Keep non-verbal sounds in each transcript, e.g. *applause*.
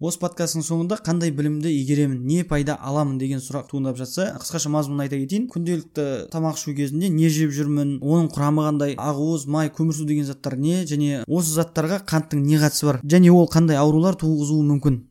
осы подкасттың соңында қандай білімді игеремін не пайда аламын деген сұрақ туындап жатса қысқаша мазмұнын айта кетейін. Күнделікті тамақ ішу кезінде не жеп жүрмін оның құрамы қандай ақуыз май көмірсу деген заттар не және осы заттарға қанттың не қатысы бар және ол қандай аурулар туғызуы мүмкін.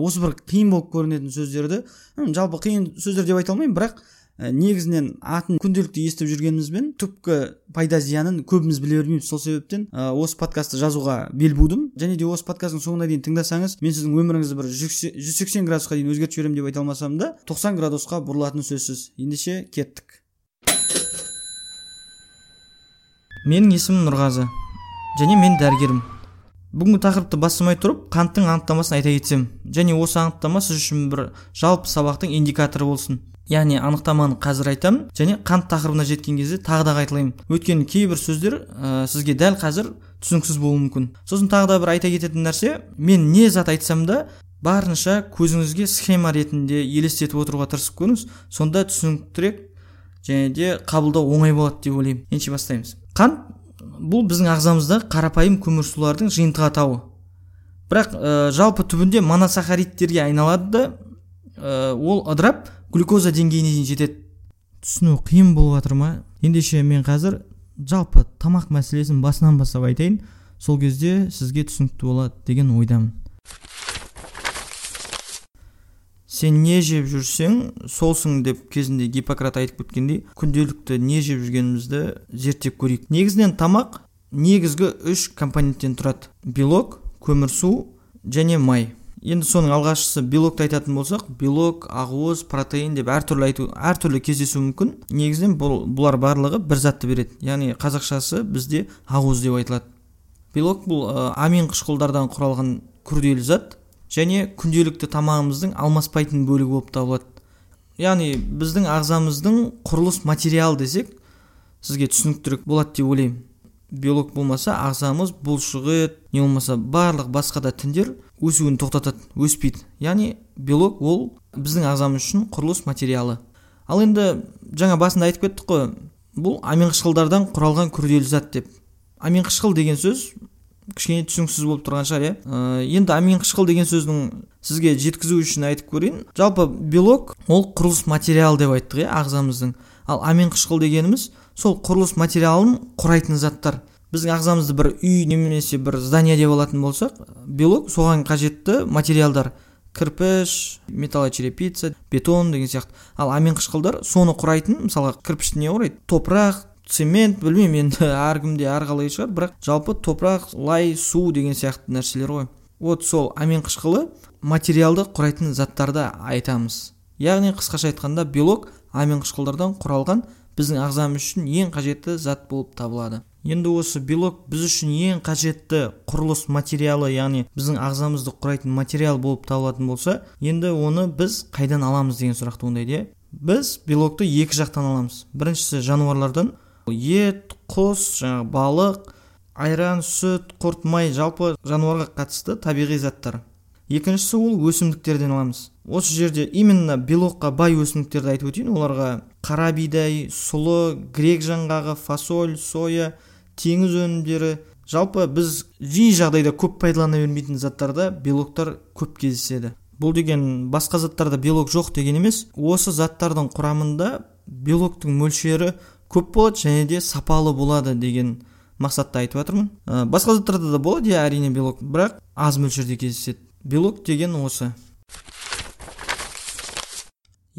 Осы бір қиын болып көрінетін сөздерді жалпы қиын сөздер деп айта алмаймын бірақ Ә, негізінен атын күнделікті естіп жүргенімізбен түпкі пайда зиянын көбіміз біле бермейміз сол себептен ә, осы подкастты жазуға бел будым. Және де осы подкасттың соңына дейін тыңдасаңыз мен сіздің өміріңізді бір жүз сексен градусқа дейін өзгертіп жіберемін деп айта алмасам да тоқсан градусқа бұрылатыны сөзсіз. Ендеше кеттік. Менің есімім нұрғазы. Және мен дәрігермін бүгінгі тақырыпты бастамай тұрып қанттың анықтамасын айта кетсем. Және осы анықтама сіз үшін бір жалпы сабақтың индикаторы болсын. Яғни анықтаманы қазір айтамын және қант тақырыбына жеткен кезде тағы да қайталаймын. Өйткені кейбір сөздер ә, сізге дәл қазір түсініксіз болуы мүмкін. Сосын тағы да бір айта кететін нәрсе мен не зат айтсам да барынша көзіңізге схема ретінде елестетіп отыруға тырысып көріңіз. Сонда түсініктірек және де қабылдау оңай болады деп ойлаймын. Ендеше бастаймыз. Қант бұл біздің ағзамызда қарапайым көмірсулардың жиынтығы атауы. Бірақ ә, жалпы түбінде моносахаридтерге айналады да ә, ол ыдырап глюкоза деңгейіне дейін жетеді түсіну қиын болып жатыр ма? Ендеше мен қазір жалпы тамақ мәселесін басынан бастап айтайын. Сол кезде сізге түсінікті болады деген ойдамын. Сен не жеп жүрсең солсың деп кезінде гиппократ айтып кеткендей күнделікті не жеп жүргенімізді зерттеп көрейік. Негізінен тамақ негізгі үш компоненттен тұрады. Белок көмірсу және май. Енді соның алғашқысы белокты айтатын болсақ белок ақуыз протеин деп әртүрлі айту әртүрлі кездесуі мүмкін. Негізінен бұл, бұлар барлығы бір затты береді. Яғни қазақшасы бізде ақуыз деп айтылады. Белок бұл ә, амин қышқылдардан құралған күрделі зат және күнделікті тамағымыздың алмаспайтын бөлігі болып табылады. Яғни біздің ағзамыздың құрылыс материалы десек сізге түсініктірек болады деп ойлаймын. Белок болмаса ағзамыз бұлшық ет не болмаса барлық басқа да тіндер өсуін тоқтатады өспейді. Яғни белок ол біздің ағзамыз үшін құрылыс материалы. Ал енді жаңа басында айтып кеттік қой бұл амин қышқылдардан құралған күрделі зат деп. Амин қышқыл деген сөз кішкене түсініксіз болып тұрған шығар иә? Ә, енді амин қышқыл деген сөздің сізге жеткізу үшін айтып көрейін. Жалпы белок ол құрылыс материалы деп айттық иә ағзамыздың. Ал амин қышқыл дегеніміз сол құрылыс материалын құрайтын заттар. Біздің ағзамызды бір үй немесе бір здание деп алатын болсақ белок соған қажетті материалдар. Кірпіш металлочерепица бетон деген сияқты. Ал амин қышқылдар соны құрайтын мысалға кірпішті не құрайды? Топырақ цемент білмеймін енді *laughs* әркімде әрқалай шығар бірақ жалпы топырақ лай су деген сияқты нәрселер ғой. Вот сол амин қышқылы материалды құрайтын заттарды айтамыз. Яғни қысқаша айтқанда белок амин қышқылдардан құралған біздің ағзамыз үшін ең қажетті зат болып табылады. Енді осы белок біз үшін ең қажетті құрылыс материалы яғни біздің ағзамызды құрайтын материал болып табылатын болса енді оны біз қайдан аламыз деген сұрақ туындайды иә біз белокты екі жақтан аламыз. Біріншісі жануарлардан. Ет құс жаңағы балық айран сүт құрт май жалпы жануарға қатысты табиғи заттар. Екіншісі ол өсімдіктерден аламыз. Осы жерде именно белокқа бай өсімдіктерді айтып өтейін оларға қара бидай сұлы грек жаңғағы фасоль соя теңіз өнімдері. Жалпы біз жиі жағдайда көп пайдалана бермейтін заттарда белоктар көп кездеседі. Бұл деген басқа заттарда белок жоқ деген емес осы заттардың құрамында белоктың мөлшері көп болады және де сапалы болады деген мақсатта айтып жатырмын. Басқа заттарда да болады иә әрине белок бірақ аз мөлшерде кездеседі. Белок деген осы.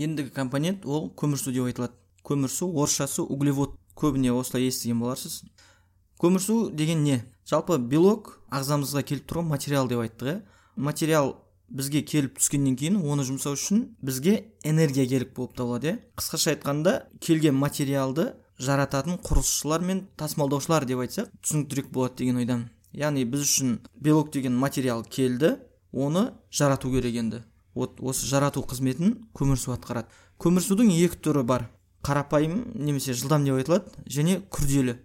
Ендігі компонент ол көмірсу деп айтылады. Көмірсу орысшасы углевод. Көбіне осылай естіген боларсыз. Көмірсу деген не? Жалпы белок ағзамызға келіп тұрған материал деп айттық иә? Материал бізге келіп түскеннен кейін оны жұмсау үшін бізге энергия керек болып табылады иә? Қысқаша айтқанда келген материалды жарататын құрылысшылар мен тасымалдаушылар деп айтсақ түсініктірек болады деген ойдамын. Яғни біз үшін белок деген материал келді оны жарату керек енді. Вот осы жарату қызметін көмірсу атқарады. Көмірсудың екі түрі бар. Қарапайым немесе жылдам деп айтылады және күрделі.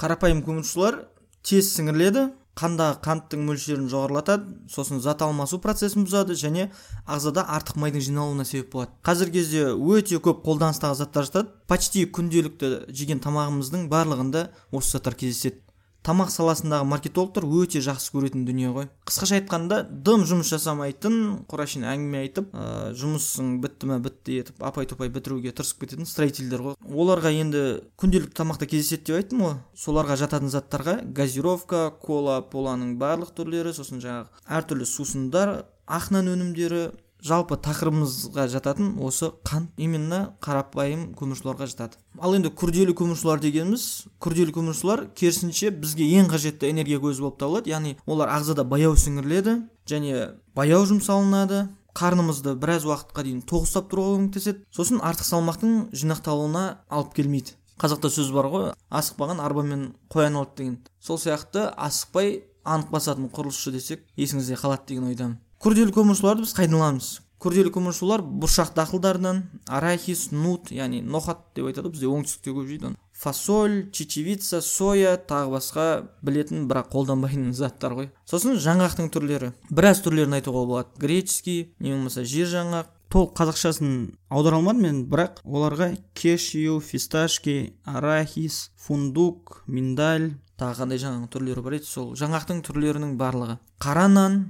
Қарапайым көмірсулар тез сіңіріледі қандағы қанттың мөлшерін жоғарылатады сосын зат алмасу процесін бұзады және ағзада артық майдың жиналуына себеп болады. Қазіргі кезде өте көп қолданыстағы заттар жатады. Почти күнделікті жеген тамағымыздың барлығында осы заттар кездеседі. Тамақ саласындағы маркетологтар өте жақсы көретін дүние ғой. Қысқаша айтқанда дым жұмыс жасамайтын құрашин әңгіме айтып ә, жұмысың бітті ма бітті етіп апай топай бітіруге тырысып кететін строительдер ғой. Оларға енді күнделікті тамақта кездеседі деп айттым ғой. Соларға жататын заттарға газировка кола поланың барлық түрлері сосын жаңағы әртүрлі сусындар ақ нан өнімдері жалпы тақырыбымызға жататын осы қант именно қарапайым көмірсуларға жатады. Ал енді күрделі көмірсулар дегеніміз күрделі көмірсулар керісінше бізге ең қажетті энергия көзі болып табылады. Яғни олар ағзада баяу сіңіріледі және баяу жұмсалынады. Қарнымызды біраз уақытқа дейін тоқ ұстап тұруға көмектеседі. Сосын артық салмақтың жинақталуына алып келмейді. Қазақта сөз бар ғой асықпаған арбамен қой айналады деген. Сол сияқты асықпай анық басатын құрылысшы десек есіңізде қалады деген ойдамын. Күрделі көмірсуларды біз қайдан аламыз күрделі көмірсулар бұршақ дақылдарынан арахис нут яғни нохат деп айтады бізде оңтүстікте көп жейді оны. Фасоль чечевица соя тағы басқа білетін бірақ қолданбайтын заттар ғой. Сосын жаңғақтың түрлері. Біраз түрлерін айтуға болады. Греческий не болмаса жер жаңғақ. Толық қазақшасын аудара алмадым мен бірақ оларға кешью фисташки арахис фундук миндаль. Тағы қандай жаңағы түрлері бар еді? Сол жаңғақтың түрлерінің барлығы. Қара нан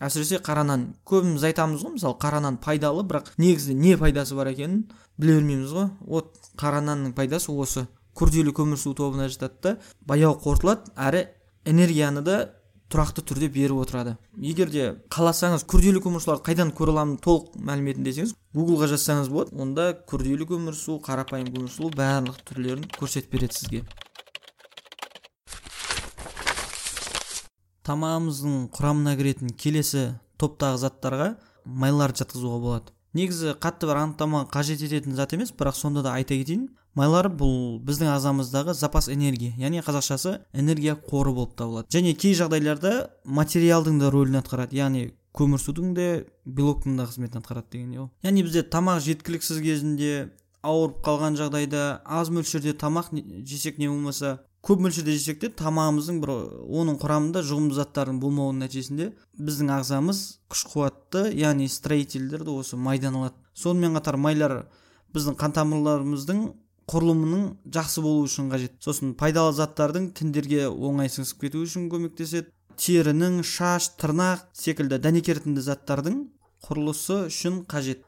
әсіресе қара нан көбіміз айтамыз ғой мысалы қара нан пайдалы бірақ негізі не пайдасы бар екенін біле бермейміз ғой. Вот қара нанның пайдасы осы. Күрделі көмірсу тобына жатады да баяу қорытылады әрі энергияны да тұрақты түрде беріп отырады. Егер де қаласаңыз күрделі көмірсуларды қайдан көре аламын толық мәліметін десеңіз гуглға жазсаңыз болады онда күрделі көмірсу қарапайым көмірсу барлық түрлерін көрсетіп береді сізге. Тамағымыздың құрамына кіретін келесі топтағы заттарға майларды жатқызуға болады. Негізі қатты бір анықтама қажет ететін зат емес бірақ сонда да айта кетейін майлар бұл біздің ағзамыздағы запас энергия яғни қазақшасы энергия қоры болып табылады. Және кей жағдайларда материалдың да рөлін атқарады яғни көмірсудың де белоктың да қызметін атқарады деген ғой. Яғни бізде тамақ жеткіліксіз кезінде ауырып қалған жағдайда аз мөлшерде тамақ жесек не болмаса көп мөлшерде жесек те тамағымыздың бір оның құрамында жұғымды заттардың болмауының нәтижесінде біздің ағзамыз күш қуатты яғни строительдерді осы майдан алады. Сонымен қатар майлар біздің қан тамырларымыздың құрылымының жақсы болуы үшін қажет. Сосын пайдалы заттардың тіндерге оңай сіңісіп кетуі үшін көмектеседі. Терінің шаш тырнақ секілді дәнекертінді заттардың құрылысы үшін қажет.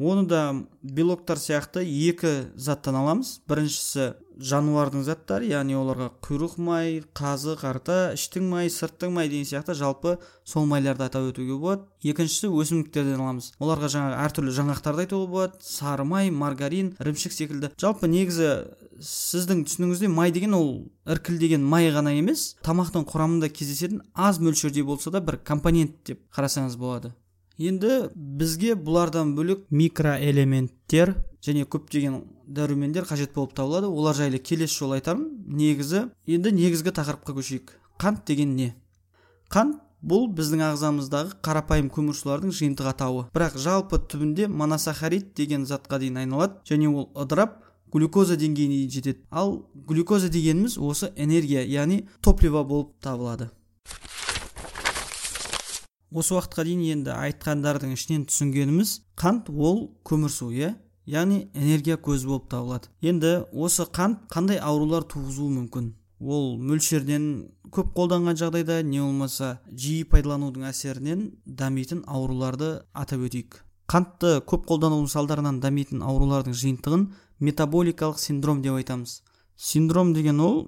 Оны да белоктар сияқты екі заттан аламыз. Біріншісі жануардың заттары яғни оларға құйрық май қазы қарта іштің май сырттың май деген сияқты жалпы сол майларды атап өтуге болады. Екіншісі өсімдіктерден аламыз. Оларға жаңағы әртүрлі жаңғақтарды айтуға болады. Сары май маргарин ірімшік секілді. Жалпы негізі сіздің түсінігіңізде май деген ол іркілдеген май ғана емес тамақтың құрамында кездесетін аз мөлшерде болса да бір компонент деп қарасаңыз болады. Енді бізге бұлардан бөлек микроэлементтер және көптеген дәрумендер қажет болып табылады. Олар жайлы келесі жолы айтармын негізі енді негізгі тақырыпқа көшейік. Қант деген не? Қант бұл біздің ағзамыздағы қарапайым көмірсулардың жиынтық атауы. Бірақ жалпы түбінде моносахарид деген затқа дейін айналады және ол ыдырап глюкоза деңгейіне дейін жетеді. Ал глюкоза дегеніміз осы энергия яғни топливо болып табылады. Осы уақытқа дейін енді айтқандардың ішінен түсінгеніміз қант ол көмірсу иә? Яғни энергия көзі болып табылады. Енді осы қант қандай аурулар туғызуы мүмкін? Ол мөлшерден көп қолданған жағдайда не болмаса жиі пайдаланудың әсерінен дамитын ауруларды атап өтейік. Қантты көп қолданудың салдарынан дамитын аурулардың жиынтығын метаболикалық синдром деп айтамыз. Синдром деген ол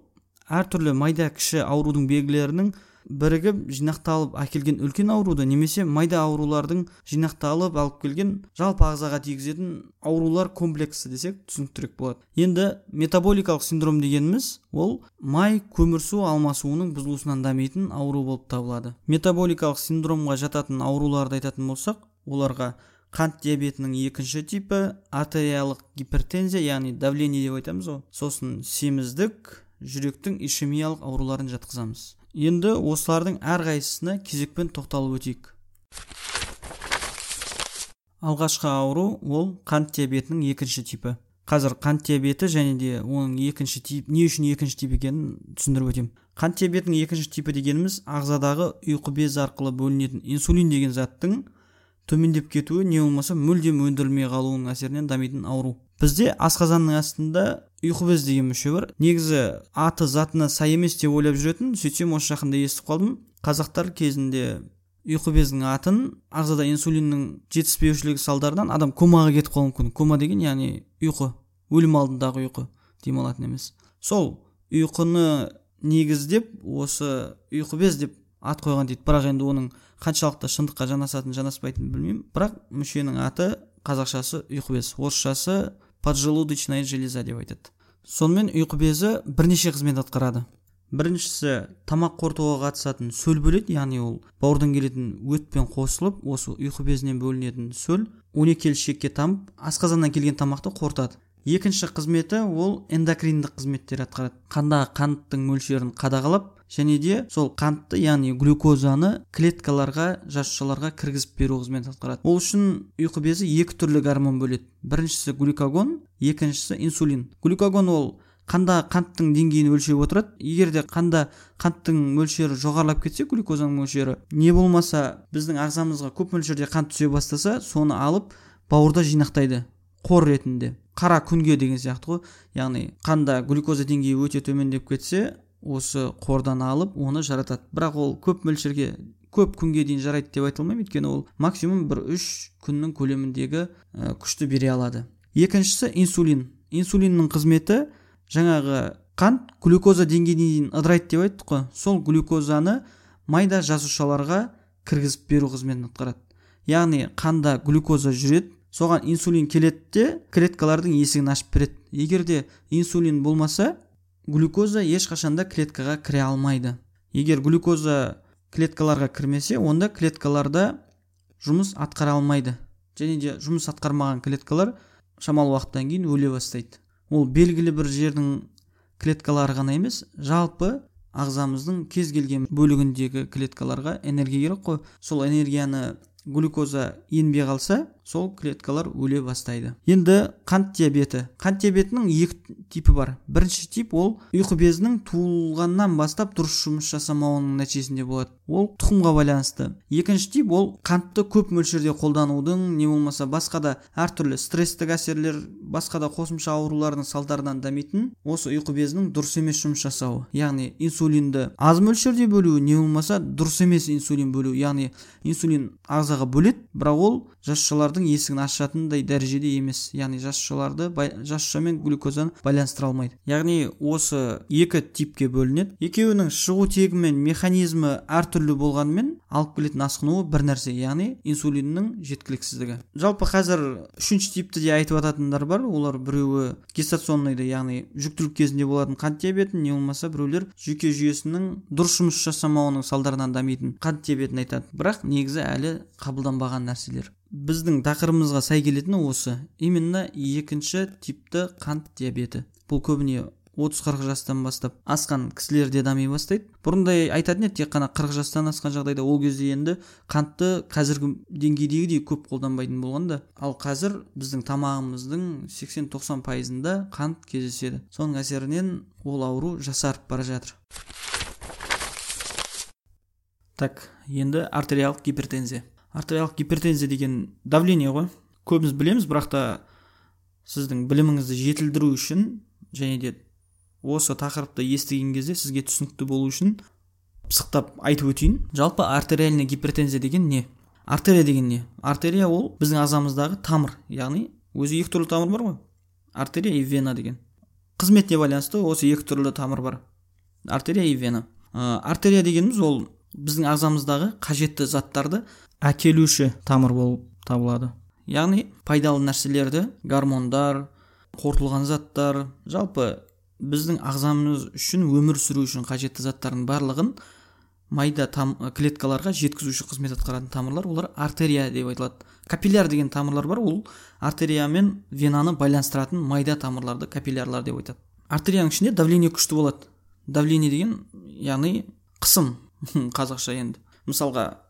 әртүрлі майда кіші аурудың белгілерінің бірігіп жинақталып әкелген үлкен ауруды немесе майда аурулардың жинақталып алып келген жалпы ағзаға тигізетін аурулар комплексі десек түсініктірек болады. Енді метаболикалық синдром дегеніміз ол май көмірсу алмасуының бұзылысынан дамитын ауру болып табылады. Метаболикалық синдромға жататын ауруларды айтатын болсақ оларға қант диабетінің екінші типі артериялық гипертензия яғни давление деп айтамыз ғой. Сосын семіздік жүректің ишемиялық ауруларын жатқызамыз. Енді осылардың әрқайсысына кезекпен тоқталып өтейік. Алғашқы ауру ол қант диабетінің екінші типі. Қазір қант диабеті және де оның екінші тип не үшін екінші тип екенін түсіндіріп өтемін қант диабетінің екінші типі дегеніміз ағзадағы ұйқы безі арқылы бөлінетін инсулин деген заттың төмендеп кетуі не болмаса мүлдем өндірілмей қалуының әсерінен дамитын ауру. Бізде асқазанның астында ұйқы без деген мүше бар негізі аты затына сай емес деп ойлап жүретін сөйтсем осы жақында естіп қалдым. Қазақтар кезінде ұйқы бездің атын ағзада инсулиннің жетіспеушілігі салдарынан адам комаға кетіп қалуы мүмкін. Кома деген яғни ұйқы өлім алдындағы ұйқы демалатын емес. Сол ұйқыны негіздеп осы ұйқы без деп ат қойған дейді. Бірақ енді оның қаншалықты шындыққа жанасатын жанаспайтынын білмеймін. Бірақ мүшенің аты қазақшасы ұйқы без. Орысшасы поджелудочная железа деп айтады. Сонымен ұйқы безі бірнеше қызмет атқарады. Біріншісі тамақ қорытуға қатысатын сөл бөледі яғни ол бауырдан келетін өтпен қосылып осы ұйқы безінен бөлінетін сөл он екі шекке тамып асқазаннан келген тамақты қорытады. Екінші қызметі ол эндокриндік қызметтер атқарады. Қандағы қанттың мөлшерін қадағалап және де сол қантты яғни глюкозаны клеткаларға жасушаларға кіргізіп беру қызметін атқарады. Ол үшін ұйқы безі екі түрлі гормон бөледі. Біріншісі глюкагон екіншісі инсулин. Глюкагон ол қанда қанттың деңгейін өлшеп отырады. Егер де қанда қанттың мөлшері жоғарылап кетсе глюкозаның мөлшері не болмаса біздің ағзамызға көп мөлшерде қант түсе бастаса соны алып бауырда жинақтайды қор ретінде. Қара күнге деген сияқты ғой. Яғни қанда глюкоза деңгейі өте төмендеп кетсе осы қордан алып оны жаратады. Бірақ ол көп мөлшерге көп күнге дейін жарайды деп айта алмаймын. Өйткені ол максимум бір үш күннің көлеміндегі күшті бере алады. Екіншісі инсулин. Инсулиннің қызметі жаңағы қант глюкоза деңгейіне дейін ыдырайды деп айттық қой. Сол глюкозаны майда жасушаларға кіргізіп беру қызметін атқарады. Яғни қанда глюкоза жүреді соған инсулин келеді де клеткалардың есігін ашып береді. Егер де инсулин болмаса глюкоза ешқашанда клеткаға кіре алмайды. Егер глюкоза клеткаларға кірмесе онда клеткаларда жұмыс атқара алмайды. Және де жұмыс атқармаған клеткалар шамалы уақыттан кейін өле бастайды. Ол белгілі бір жердің клеткалары ғана емес жалпы ағзамыздың кез келген бөлігіндегі клеткаларға энергия керек қой. Сол энергияны глюкоза енбей қалса сол клеткалар өле бастайды. Енді қант диабеті. Қант диабетінің екі типі бар. Бірінші тип ол ұйқы безінің туылғаннан бастап дұрыс жұмыс жасамауының нәтижесінде болады. Ол тұқымға байланысты. Екінші тип ол қантты көп мөлшерде қолданудың не болмаса басқа да әртүрлі стресстік әсерлер басқа да қосымша аурулардың салдарынан дамитын осы ұйқы безінің дұрыс емес жұмыс жасауы яғни инсулинді аз мөлшерде бөлу не болмаса дұрыс емес инсулин бөлу яғни инсулин ағзаға бөледі. Бірақ ол жасушалардың есігін ашатындай дәрежеде емес. Яғни жасушаларды жасуша мен глюкозаны байланыстыра алмайды. Яғни осы екі типке бөлінеді. Екеуінің шығу тегі мен механизмі әртүрлі болғанымен алып келетін асқынуы бір нәрсе яғни инсулиннің жеткіліксіздігі. Жалпы қазір үшінші типті де айтып жататындар бар. Олар біреуі гестационныйды яғни жүктілік кезінде болатын қант диабетін не болмаса біреулер жүйке жүйесінің дұрыс жұмыс жасамауының салдарынан дамитын қант диабетін айтады. Бірақ негізі әлі қабылданбаған нәрселер. Біздің тақырыбымызға сай келетіні осы. Именно екінші типті қант диабеті. Бұл көбіне 30-40 жастан бастап асқан кісілерде дами бастайды. Бұрында айтатын еді тек қана 40 жастан асқан жағдайда ол кезде енді қантты қазіргі деңгейдегідей көп қолданбайтын болған да ал қазір біздің тамағымыздың 80-90 пайызында қант кездеседі. Соның әсерінен ол ауру жасарып бара жатыр. Так енді артериялық гипертензия. Артериялық гипертензия деген давление ғой. Көбіміз білеміз бірақ та сіздің біліміңізді жетілдіру үшін және де осы тақырыпты естіген кезде сізге түсінікті болу үшін пысықтап айтып өтейін. Жалпы артериальная гипертензия деген не? Артерия деген не? Артерия ол біздің ағзамыздағы тамыр яғни өзі екі түрлі тамыр бар ғой. Артерия и вена деген. Қызметіне байланысты осы екі түрлі тамыр бар. Артерия и вена. Ә, артерия дегеніміз ол біздің ағзамыздағы қажетті заттарды әкелуші тамыр болып табылады. Яғни пайдалы нәрселерді гормондар қорытылған заттар жалпы біздің ағзамыз үшін өмір сүру үшін қажетті заттардың барлығын майда там, клеткаларға жеткізуші қызмет атқаратын тамырлар олар артерия деп айтылады. Капилляр деген тамырлар бар ол артерия мен венаны байланыстыратын майда тамырларды капиллярлар деп айтады. Артерияның ішінде давление күшті болады. Давление деген яғни қысым *laughs* қазақша енді. Мысалға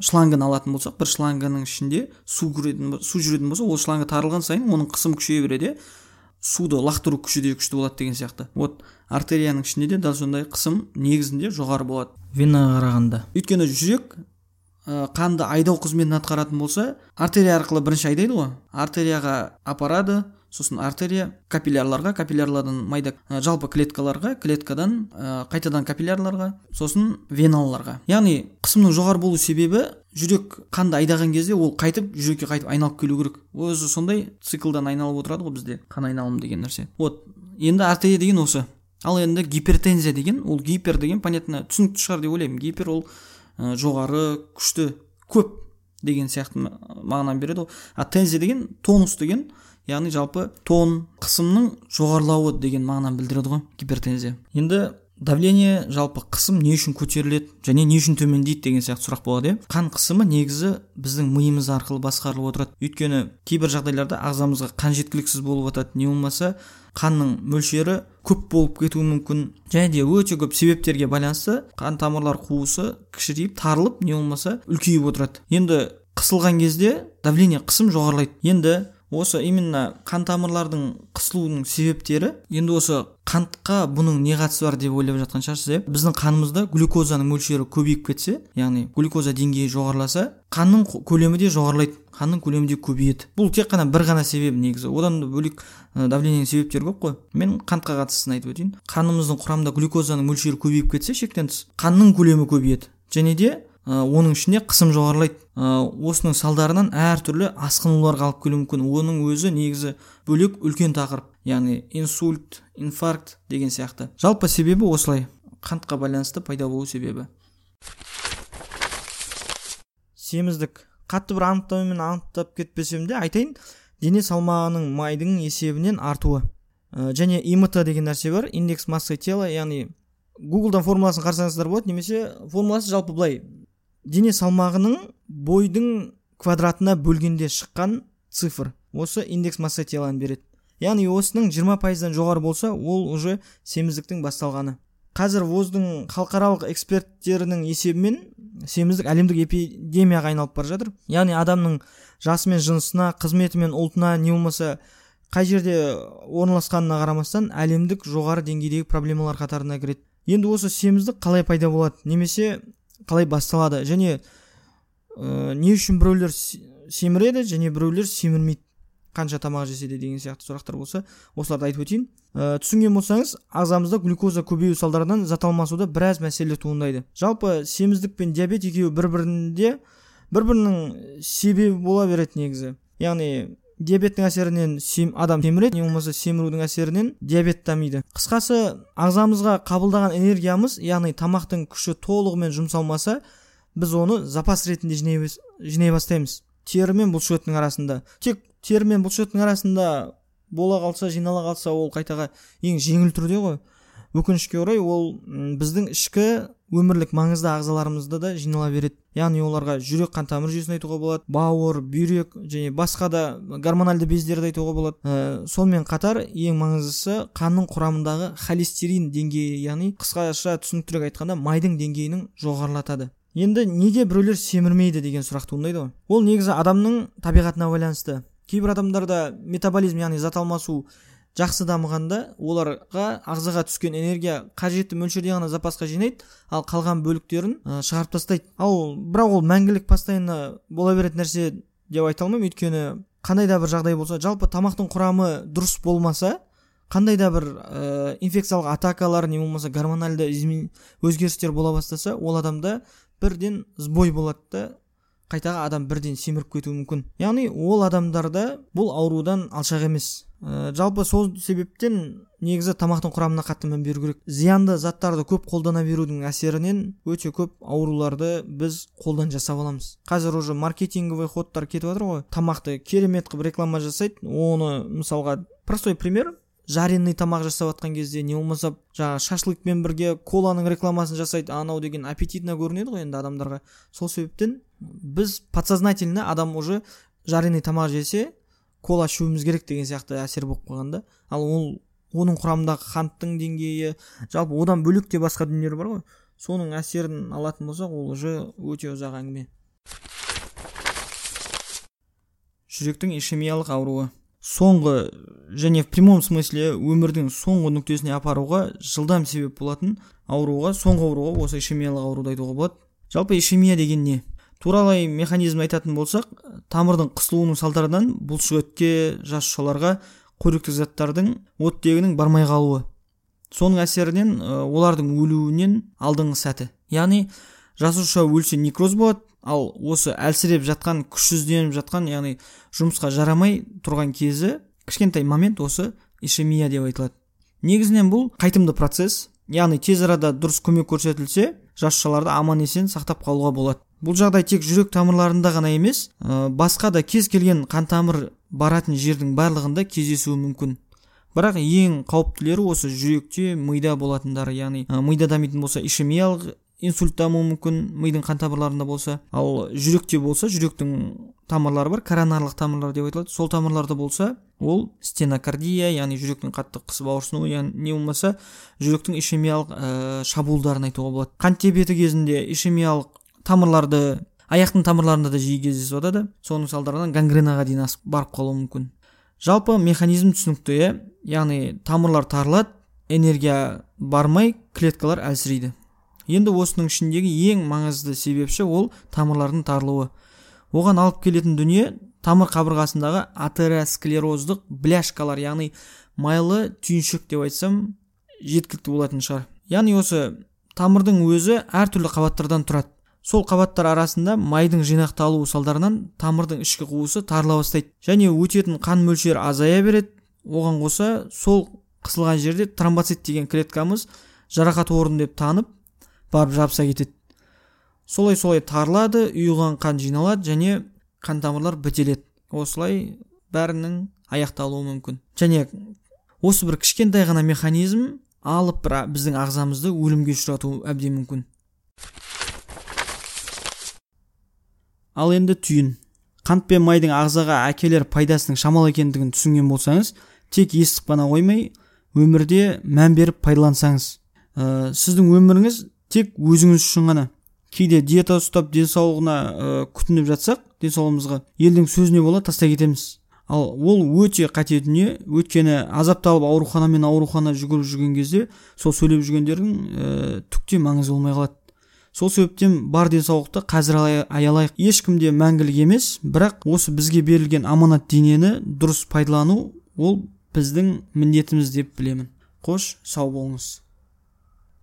шлангыны алатын болсақ бір шлангының ішінде су кіретін су жүретін болса ол шланга тарылған сайын оның қысымы күшейе береді суды лақтыру күші де күшті болады деген сияқты. Вот артерияның ішінде де дәл сондай қысым негізінде жоғары болады. Венаға қарағанда. Өйткені жүрек қанды айдау қызметін атқаратын болса артерия арқылы бірінші айдайды ғой. Артерияға апарады сосын артерия капиллярларға капиллярлардан майда жалпы клеткаларға клеткадан ә, қайтадан капиллярларға сосын веналарға. Яғни қысымның жоғары болу себебі жүрек қанды айдаған кезде ол қайтып жүрекке қайтып айналып келу керек. Өзі сондай циклдан айналып отырады ғой бізде қан айналымы деген нәрсе. Вот енді артерия деген осы. Ал енді гипертензия деген ол гипер деген понятно түсінікті шығар деп ойлаймын. Гипер ол ә, жоғары күшті көп деген сияқты мағынаны береді ғой а тензия деген тонус деген яғни жалпы тон қысымның жоғарылауы деген мағынаны білдіреді ғой гипертензия. Енді давление жалпы қысым не үшін көтеріледі және не үшін төмендейді деген сияқты сұрақ болады иә? Қан қысымы негізі біздің миымыз арқылы басқарылып отырады. Өйткені кейбір жағдайларда ағзамызға қан жеткіліксіз болып жатады не болмаса қанның мөлшері көп болып кетуі мүмкін. Және де өте көп себептерге байланысты қан тамырлар қуысы кішірейіп тарылып не болмаса үлкейіп отырады. Енді қысылған кезде давление қысым жоғарылайды. Енді осы именно қан тамырлардың қысылуының себептері енді осы қантқа бұның не қатысы бар деп ойлап жатқан шығарсыз иә? біздің қанымызда глюкозаның мөлшері көбейіп кетсе яғни глюкоза деңгейі жоғарыласа қанның көлемі де жоғарылайды қанның көлемі де көбейеді. Бұл тек қана бір ғана себеп негізі. Одан бөлек давлениенің себептері көп қой. Мен қантқа қатыстысын айтып өтейін. Қанымыздың құрамында глюкозаның мөлшері көбейіп кетсе шектен тыс қанның көлемі көбейеді. Және де оның ішінде қысым жоғарылайды. Ә, осының салдарынан әртүрлі асқынуларға алып келуі мүмкін. Оның өзі негізі бөлек үлкен тақырып яғни инсульт инфаркт деген сияқты. Жалпы себебі осылай. Қантқа байланысты пайда болу себебі. Семіздік. Қатты бір анықтамамен анықтап кетпесем де айтайын. Дене салмағының майдың есебінен артуы. Ә, және имт деген нәрсе бар. Индекс массы тела яғни гуглдан формуласын қарасаңыздар болады. Немесе формуласы жалпы былай. Дене салмағының бойдың квадратына бөлгенде шыққан цифр. Осы индекс масса теланы береді. Яғни осының 20 пайыздан жоғары болса ол уже семіздіктің басталғаны. Қазір воздың халықаралық эксперттерінің есебімен семіздік әлемдік эпидемияға айналып бара жатыр. Яғни адамның жасы мен жынысына қызметі мен ұлтына не болмаса қай жерде орналасқанына қарамастан әлемдік жоғары деңгейдегі проблемалар қатарына кіреді. Енді осы семіздік қалай пайда болады? Немесе қалай басталады? Және ә, не үшін біреулер семіреді және біреулер семірмейді? Қанша тамақ жесе де деген сияқты сұрақтар болса осыларды айтып өтейін. Ә, түсінген болсаңыз ағзамызда глюкоза көбею салдарынан зат алмасуда біраз мәселе туындайды. Жалпы семіздік пен диабет екеуі бір бірінде бір бірінің себебі бола береді негізі. Яғни диабеттің әсерінен сем, адам семіреді не болмаса семірудің әсерінен диабет дамиды. Қысқасы ағзамызға қабылдаған энергиямыз яғни тамақтың күші толығымен жұмсалмаса біз оны запас ретінде жинай, бастаймыз. Тері мен бұлшықеттің арасында. Тек тері мен бұлшықеттің арасында бола қалса жинала қалса ол қайтаға ең жеңіл түрде ғой. Өкінішке орай ол біздің ішкі өмірлік маңызды ағзаларымызда да жинала береді. Яғни оларға жүрек қан тамыр жүйесін айтуға болады бауыр бүйрек және басқа да гормональды бездерді айтуға болады. Ә, сонымен қатар ең маңыздысы қанның құрамындағы холестерин деңгейі яғни қысқаша түсініктірек айтқанда майдың деңгейінің жоғарылатады. Енді неге біреулер семірмейді деген сұрақ туындайды ғой. Ол негізі адамның табиғатына байланысты. Кейбір адамдарда метаболизм яғни зат алмасу жақсы дамығанда оларға ағзаға түскен энергия қажетті мөлшерде ғана запасқа жинайды ал қалған бөліктерін ә, шығарып тастайды. Ал бірақ ол мәңгілік постоянно бола беретін нәрсе деп айта алмаймын. Өйткені қандай да бір жағдай болса жалпы тамақтың құрамы дұрыс болмаса қандай да бір ә, инфекциялық атакалар не болмаса гормональды өзгерістер бола бастаса ол адамда бірден сбой болады да қайтаға адам бірден семіріп кетуі мүмкін. Яғни ол адамдарда бұл аурудан алшақ емес. Ә, жалпы сол себептен негізі тамақтың құрамына қатты мән беру керек. Зиянды заттарды көп қолдана берудің әсерінен өте көп ауруларды біз қолдан жасап аламыз. Қазір уже маркетинговый ходтар кетіп жатыр ғой. Тамақты керемет қылып реклама жасайды. Оны мысалға простой пример. Жареный тамақ жасап жатқан кезде не болмаса жаңағы шашлыкпен бірге коланың рекламасын жасайды анау деген аппетитно көрінеді ғой енді адамдарға. Сол себептен біз подсознательно адам уже жареный тамақ жесе кола ішуіміз керек деген сияқты әсер болып қалған да. Ал ол оның құрамындағы қанттың деңгейі жалпы одан бөлек те басқа дүниелер бар ғой. Соның әсерін алатын болсақ ол уже өте ұзақ әңгіме. Жүректің ишемиялық ауруы. Соңғы және в прямом смысле өмірдің соңғы нүктесіне апаруға жылдам себеп болатын ауруға соңғы ауруға осы ишемиялық ауруды айтуға болады. Жалпы ишемия деген не? Туралай механизм айтатын болсақ тамырдың қысылуының салдарынан бұлшық етке жасушаларға қоректік заттардың оттегінің бармай қалуы. Соның әсерінен олардың өлуінен алдыңғы сәті. Яғни жасуша өлсе некроз болады ал осы әлсіреп жатқан күшсізденіп жатқан яғни жұмысқа жарамай тұрған кезі кішкентай момент осы ишемия деп айтылады. Негізінен бұл қайтымды процесс яғни тез арада дұрыс көмек көрсетілсе жасушаларды аман есен сақтап қалуға болады. Бұл жағдай тек жүрек тамырларында ғана емес ә, басқа да кез келген қан тамыр баратын жердің барлығында кездесуі мүмкін. Бірақ ең қауіптілері осы жүректе мида болатындары яғни ә, мида дамитын болса ишемиялық инсульт дамуы мүмкін мидың қан тамырларында болса. Ал жүректе болса жүректің тамырлары бар коронарлық тамырлар деп айтылады. Сол тамырларда болса ол стенокардия яғни жүректің қатты қысып ауырсынуы яғни не болмаса жүректің ишемиялық ә, шабуылдарын айтуға болады. Қант диабеті кезінде ишемиялық тамырларды аяқтың тамырларында да жиі кездесіп жатады соның салдарынан гангренаға дейін асып барып қалуы мүмкін. Жалпы механизм түсінікті иә. Яғни тамырлар тарылады энергия бармай клеткалар әлсірейді. Енді осының ішіндегі ең маңызды себепші ол тамырлардың тарылуы. Оған алып келетін дүние тамыр қабырғасындағы атеросклероздық бляшкалар яғни майлы түйіншек деп айтсам жеткілікті болатын шығар. Яғни осы тамырдың өзі әртүрлі қабаттардан тұрады. Сол қабаттар арасында майдың жинақталуы салдарынан тамырдың ішкі қуысы тарыла бастайды. Және өтетін қан мөлшері азая береді. Оған қоса сол қысылған жерде тромбоцит деген клеткамыз жарақат орын деп танып барып жабыса кетеді. Солай солай тарылады ұйыған қан жиналады және қан тамырлар бітеледі. Осылай бәрінің аяқталуы мүмкін. Және осы бір кішкентай ғана механизм алып бір біздің ағзамызды өлімге ұшыратуы әбден мүмкін. Ал енді түйін. Қант пен майдың ағзаға әкелер пайдасының шамалы екендігін түсінген болсаңыз тек естіп қана қоймай өмірде мән беріп пайдалансаңыз ә, сіздің өміріңіз тек өзіңіз үшін ғана. Кейде диета ұстап денсаулығына ә, күтініп жатсақ денсаулығымызға елдің сөзіне бола тастай кетеміз. Ал ол өте қате дүние. Өйткені азапталып аурухана мен аурухана жүгіріп жүрген кезде сол сөйлеп жүргендердің ә, түк те маңызы болмай қалады. Сол себептен бар денсаулықты қазір аялайық. Ешкім де мәңгілік емес бірақ осы бізге берілген аманат денені дұрыс пайдалану ол біздің міндетіміз деп білемін. Қош сау болыңыз.